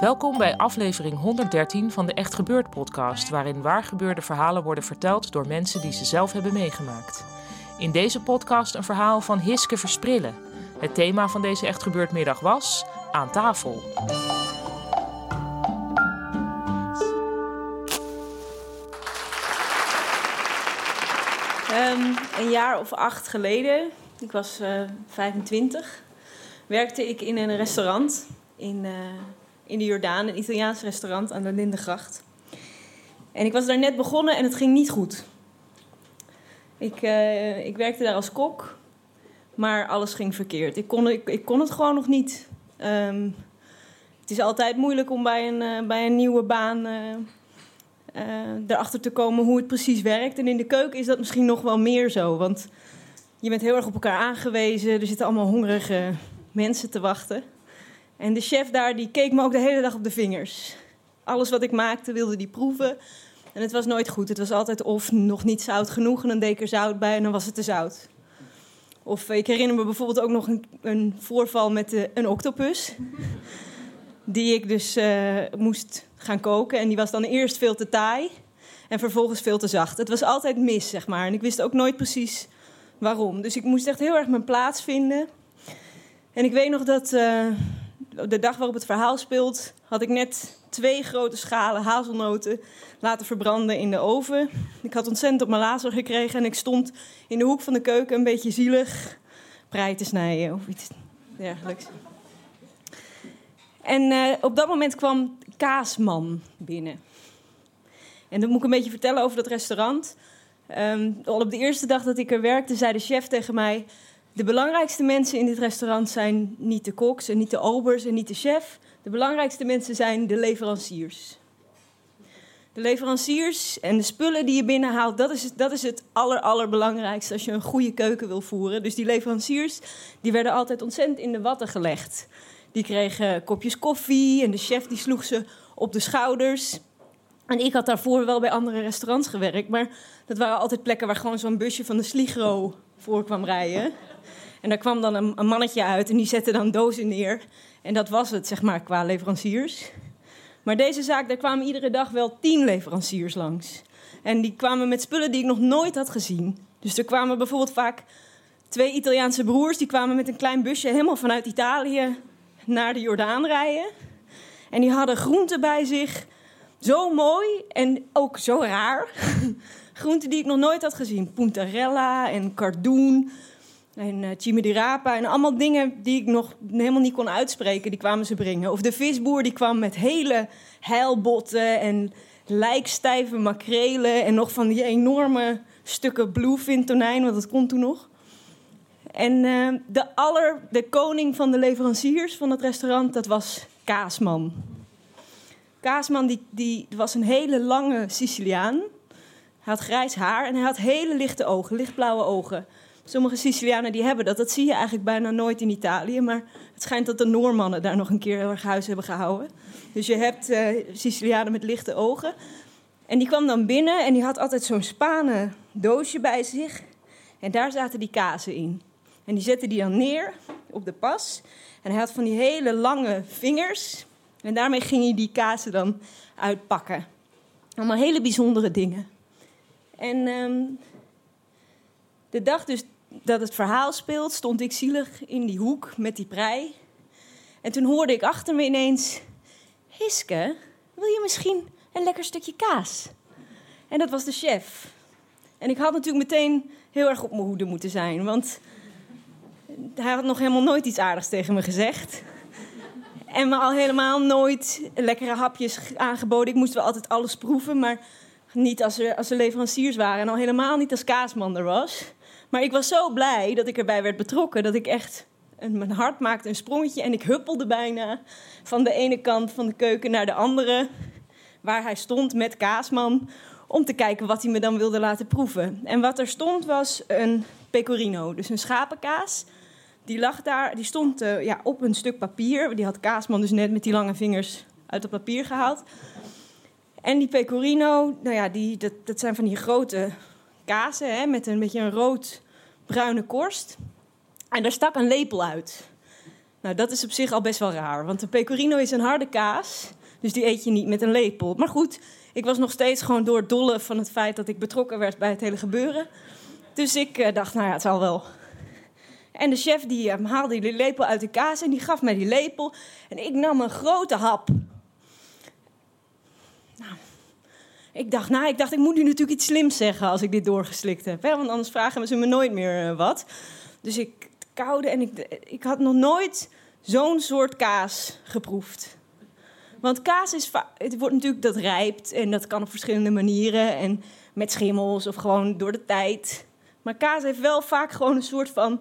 Welkom bij aflevering 113 van de Echt Gebeurd podcast, waarin waargebeurde verhalen worden verteld door mensen die ze zelf hebben meegemaakt. In deze podcast een verhaal van Hiske Versprillen. Het thema van deze Echt Gebeurd middag was Aan tafel. Ehm, een jaar of acht geleden, ik was eh 25, werkte ik in een restaurant in, eh, in de Jordaan, een Italiaans restaurant aan de Lindengracht. En ik was daar net begonnen en het ging niet goed. Ik, eh, ik werkte daar als kok, maar alles ging verkeerd. Ik kon, ik, kon het gewoon nog niet. Ehm, het is altijd moeilijk om bij een, eh, bij een nieuwe baan eh, erachter te komen hoe het precies werkt. En in de keuken is dat misschien nog wel meer zo. Want je bent heel erg op elkaar aangewezen. Er zitten allemaal hongerige mensen te wachten. En de chef daar die keek me ook de hele dag op de vingers. Alles wat ik maakte wilde die proeven. En het was nooit goed. Het was altijd of nog niet zout genoeg en dan deed ik er zout bij en dan was het te zout. Of ik herinner me bijvoorbeeld ook nog een, een voorval met de, een octopus. Die ik dus eh, moest gaan koken. En die was dan eerst veel te taai en vervolgens veel te zacht. Het was altijd mis, zeg maar. En ik wist ook nooit precies waarom. Dus ik moest echt heel erg mijn plaats vinden. En ik weet nog dat eh, de dag waarop het verhaal speelt, had ik net twee grote schalen hazelnoten laten verbranden in de oven. Ik had ontzettend op mijn lazer gekregen en ik stond in de hoek van de keuken een beetje zielig prei te snijden of iets dergelijks. En eh, op dat moment kwam Kaasman binnen. En dan moet ik een beetje vertellen over dat restaurant. Ehm, al op de eerste dag dat ik er werkte, zei de chef tegen mij... de belangrijkste mensen in dit restaurant zijn niet de koks en niet de obers en niet de chef. De belangrijkste mensen zijn de leveranciers. De leveranciers en de spullen die je binnenhaalt, dat is, dat is het aller, allerbelangrijkste als je een goede keuken wil voeren. Dus die leveranciers, die werden altijd ontzettend in de watten gelegd. Die kregen kopjes koffie en de chef die sloeg ze op de schouders. En ik had daarvoor wel bij andere restaurants gewerkt, maar dat waren altijd plekken waar gewoon zo'n busje van de Sligro voor kwam rijden. En daar kwam dan een, een mannetje uit en die zette dan dozen neer. En dat was het, zeg maar, qua leveranciers. Maar deze zaak, daar kwamen iedere dag wel tien leveranciers langs. En die kwamen met spullen die ik nog nooit had gezien. Dus er kwamen bijvoorbeeld vaak twee Italiaanse broers... die kwamen met een klein busje helemaal vanuit Italië naar de Jordaan rijden. En die hadden groenten bij zich. Zo mooi en ook zo raar. groenten die ik nog nooit had gezien. Puntarella en cardoon en uh, en allemaal dingen die ik nog helemaal niet kon uitspreken, die kwamen ze brengen. Of de visboer die kwam met hele heilbotten en lijkstijve makrelen en nog van die enorme stukken bluefin tonijn, want dat kon toen nog. En uh, de, aller, de koning van de leveranciers van het restaurant, dat was Kaasman. Kaasman die, die was een hele lange Siciliaan. Hij had grijs haar en hij had hele lichte ogen, lichtblauwe ogen. Sommige Sicilianen die hebben dat. Dat zie je eigenlijk bijna nooit in Italië. Maar het schijnt dat de Noormannen daar nog een keer heel erg huis hebben gehouden. Dus je hebt uh, Sicilianen met lichte ogen. En die kwam dan binnen en die had altijd zo'n spanen doosje bij zich. En daar zaten die kazen in. En die zette die dan neer op de pas. En hij had van die hele lange vingers. En daarmee ging hij die kazen dan uitpakken. Allemaal hele bijzondere dingen. En ehm, de dag dus dat het verhaal speelt, stond ik zielig in die hoek met die prei. En toen hoorde ik achter me ineens: Hiske, wil je misschien een lekker stukje kaas? En dat was de chef. En ik had natuurlijk meteen heel erg op mijn hoede moeten zijn, want hij had nog helemaal nooit iets aardigs tegen me gezegd. En me al helemaal nooit lekkere hapjes aangeboden. Ik moest wel altijd alles proeven, maar niet als er, als er leveranciers waren. En al helemaal niet als kaasman er was. Maar ik was zo blij dat ik erbij werd betrokken. Dat ik echt... Mijn hart maakte een sprongetje en ik huppelde bijna van de ene kant van de keuken naar de andere. Waar hij stond met kaasman. Om te kijken wat hij me dan wilde laten proeven. En wat er stond was een pecorino, dus een schapenkaas die lag daar, die stond uh, ja, op een stuk papier. Die had Kaasman dus net met die lange vingers uit het papier gehaald. En die pecorino, nou ja, die, dat, dat zijn van die grote kazen hè, met een beetje een rood-bruine korst. En daar stak een lepel uit. Nou, dat is op zich al best wel raar, want een pecorino is een harde kaas. Dus die eet je niet met een lepel. Maar goed, ik was nog steeds gewoon door dolle van het feit dat ik betrokken werd bij het hele gebeuren. Dus ik uh, dacht, nou ja, het zal wel. En de chef die um, haalde die lepel uit de kaas en die gaf mij die lepel. En ik nam een grote hap. Nou, ik dacht, nou, ik dacht, ik moet nu natuurlijk iets slims zeggen als ik dit doorgeslikt heb. Hè? Want anders vragen ze me nooit meer uh, wat. Dus ik koude en ik, ik had nog nooit zo'n soort kaas geproefd. Want kaas is, het wordt natuurlijk, dat rijpt en dat kan op verschillende manieren. En met schimmels of gewoon door de tijd. Maar kaas heeft wel vaak gewoon een soort van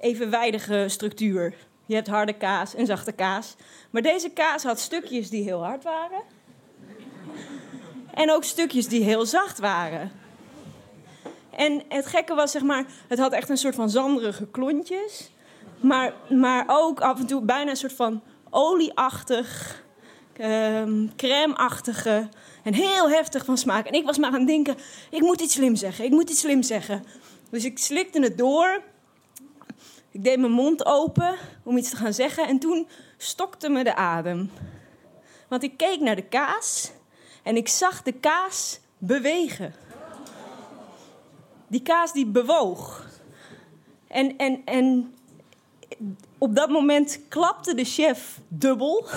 evenwijdige structuur. Je hebt harde kaas en zachte kaas. Maar deze kaas had stukjes die heel hard waren. En ook stukjes die heel zacht waren. En het gekke was, zeg maar, het had echt een soort van zanderige klontjes. Maar, maar ook af en toe bijna een soort van olieachtig, um, crème-achtige en heel heftig van smaak. En ik was maar aan het denken, ik moet iets slim zeggen, ik moet iets slim zeggen. Dus ik slikte het door ik deed mijn mond open om iets te gaan zeggen en toen stokte me de adem. Want ik keek naar de kaas en ik zag de kaas bewegen. Die kaas die bewoog. En, en, en op dat moment klapte de chef dubbel.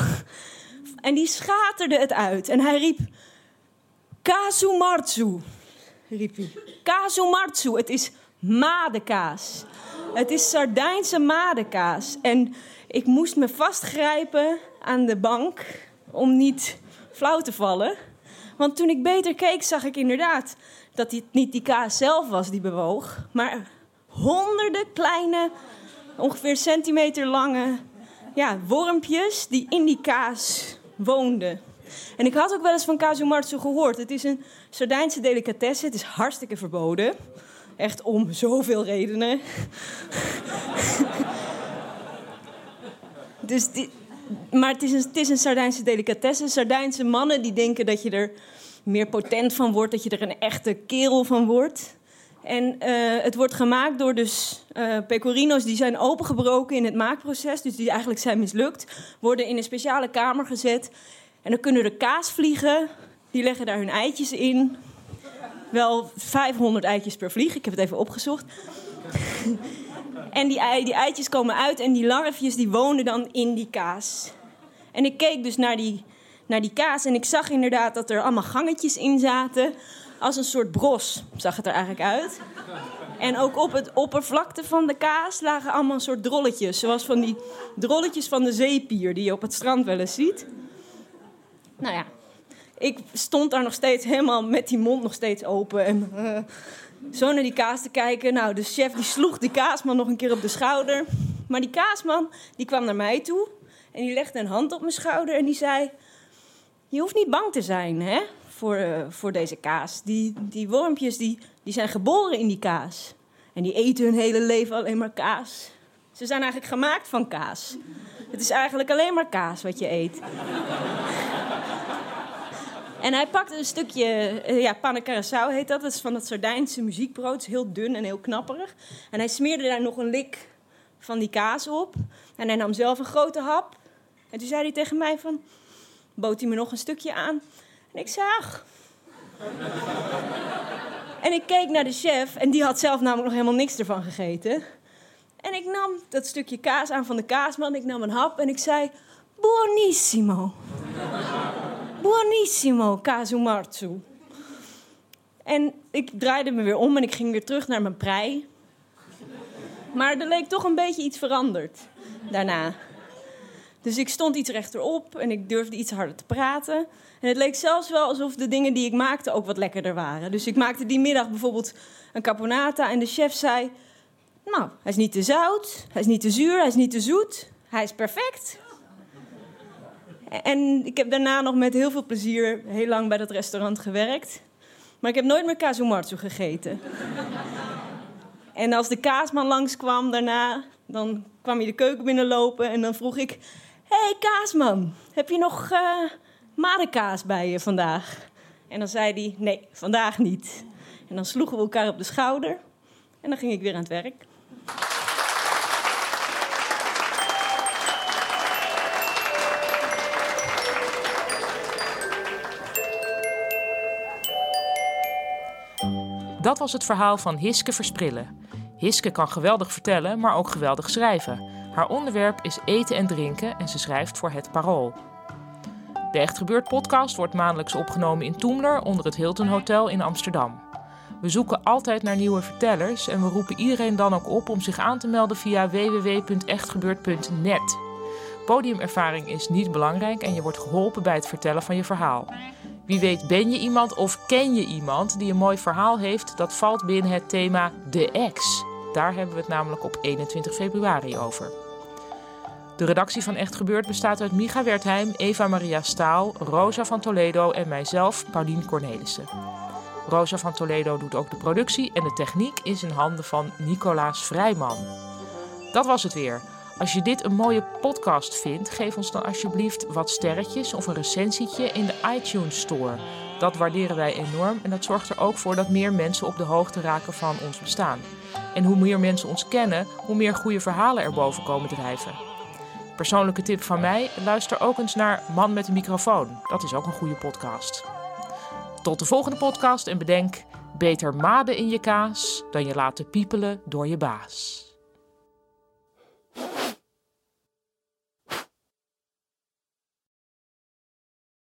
En die schaterde het uit. En hij riep: Kazumartsu. Riep hij. Kazumartsu. Het is madekaas. Het is Sardijnse madekaas. En ik moest me vastgrijpen aan de bank om niet flauw te vallen. Want toen ik beter keek, zag ik inderdaad dat het niet die kaas zelf was die bewoog, maar honderden kleine, ongeveer centimeter lange ja, wormpjes die in die kaas woonden. En ik had ook wel eens van Kazumartsu gehoord. Het is een Sardijnse delicatesse. Het is hartstikke verboden. Echt om zoveel redenen. dus die, maar het is, een, Sardijnse delicatesse. Sardijnse mannen die denken dat je er meer potent van wordt, dat je er een echte kerel van wordt. En uh, het wordt gemaakt door dus uh, pecorino's die zijn opengebroken in het maakproces, dus die eigenlijk zijn mislukt, worden in een speciale kamer gezet. En dan kunnen er kaasvliegen, die leggen daar hun eitjes in wel 500 eitjes per vlieg. Ik heb het even opgezocht. En die, die eitjes komen uit en die larfjes die wonen dan in die kaas. En ik keek dus naar die, naar die kaas en ik zag inderdaad dat er allemaal gangetjes in zaten. Als een soort bros zag het er eigenlijk uit. En ook op het oppervlakte van de kaas lagen allemaal een soort drolletjes. Zoals van die drolletjes van de zeepier die je op het strand wel eens ziet. Nou ja, ik stond daar nog steeds helemaal met die mond nog steeds open. En uh, zo naar die kaas te kijken. Nou, de chef die sloeg die kaasman nog een keer op de schouder. Maar die kaasman die kwam naar mij toe. En die legde een hand op mijn schouder en die zei... Je hoeft niet bang te zijn hè, voor, uh, voor deze kaas. Die, die wormpjes die, die zijn geboren in die kaas. En die eten hun hele leven alleen maar kaas. Ze zijn eigenlijk gemaakt van kaas. Het is eigenlijk alleen maar kaas wat je eet. En hij pakte een stukje, uh, ja, panne heet dat. Dat is van dat Sardijnse muziekbrood. Is heel dun en heel knapperig. En hij smeerde daar nog een lik van die kaas op. En hij nam zelf een grote hap. En toen zei hij tegen mij van... Bood hij me nog een stukje aan. En ik ach, en ik keek naar de chef en die had zelf namelijk nog helemaal niks ervan gegeten. En ik nam dat stukje kaas aan van de kaasman, ik nam een hap en ik zei... Buonissimo. Buonissimo, Kazumarzu. En ik draaide me weer om en ik ging weer terug naar mijn prei. Maar er leek toch een beetje iets veranderd daarna. Dus ik stond iets rechterop en ik durfde iets harder te praten. En het leek zelfs wel alsof de dingen die ik maakte ook wat lekkerder waren. Dus ik maakte die middag bijvoorbeeld een caponata en de chef zei... Nou, hij is niet te zout, hij is niet te zuur, hij is niet te zoet. Hij is perfect. En ik heb daarna nog met heel veel plezier heel lang bij dat restaurant gewerkt. Maar ik heb nooit meer kazumarzu gegeten. en als de kaasman langskwam daarna, dan kwam hij de keuken binnenlopen en dan vroeg ik... Hé hey, kaasman, heb je nog uh, madekaas bij je vandaag? En dan zei hij, nee, vandaag niet. En dan sloegen we elkaar op de schouder en dan ging ik weer aan het werk. Dat was het verhaal van Hiske Versprillen. Hiske kan geweldig vertellen, maar ook geweldig schrijven. Haar onderwerp is eten en drinken en ze schrijft voor het Parool. De Echt Gebeurd podcast wordt maandelijks opgenomen in Toemler onder het Hilton Hotel in Amsterdam. We zoeken altijd naar nieuwe vertellers en we roepen iedereen dan ook op om zich aan te melden via www.echtgebeurd.net. Podiumervaring is niet belangrijk en je wordt geholpen bij het vertellen van je verhaal. Wie weet ben je iemand of ken je iemand die een mooi verhaal heeft dat valt binnen het thema de ex. Daar hebben we het namelijk op 21 februari over. De redactie van Echt Gebeurd bestaat uit Micha Wertheim, Eva Maria Staal, Rosa van Toledo en mijzelf, Paulien Cornelissen. Rosa van Toledo doet ook de productie en de techniek is in handen van Nicolaas Vrijman. Dat was het weer. Als je dit een mooie podcast vindt, geef ons dan alsjeblieft wat sterretjes of een recensietje in de iTunes Store. Dat waarderen wij enorm en dat zorgt er ook voor dat meer mensen op de hoogte raken van ons bestaan. En hoe meer mensen ons kennen, hoe meer goede verhalen er boven komen drijven. Persoonlijke tip van mij: luister ook eens naar Man met een microfoon. Dat is ook een goede podcast. Tot de volgende podcast en bedenk: beter maden in je kaas dan je laten piepelen door je baas.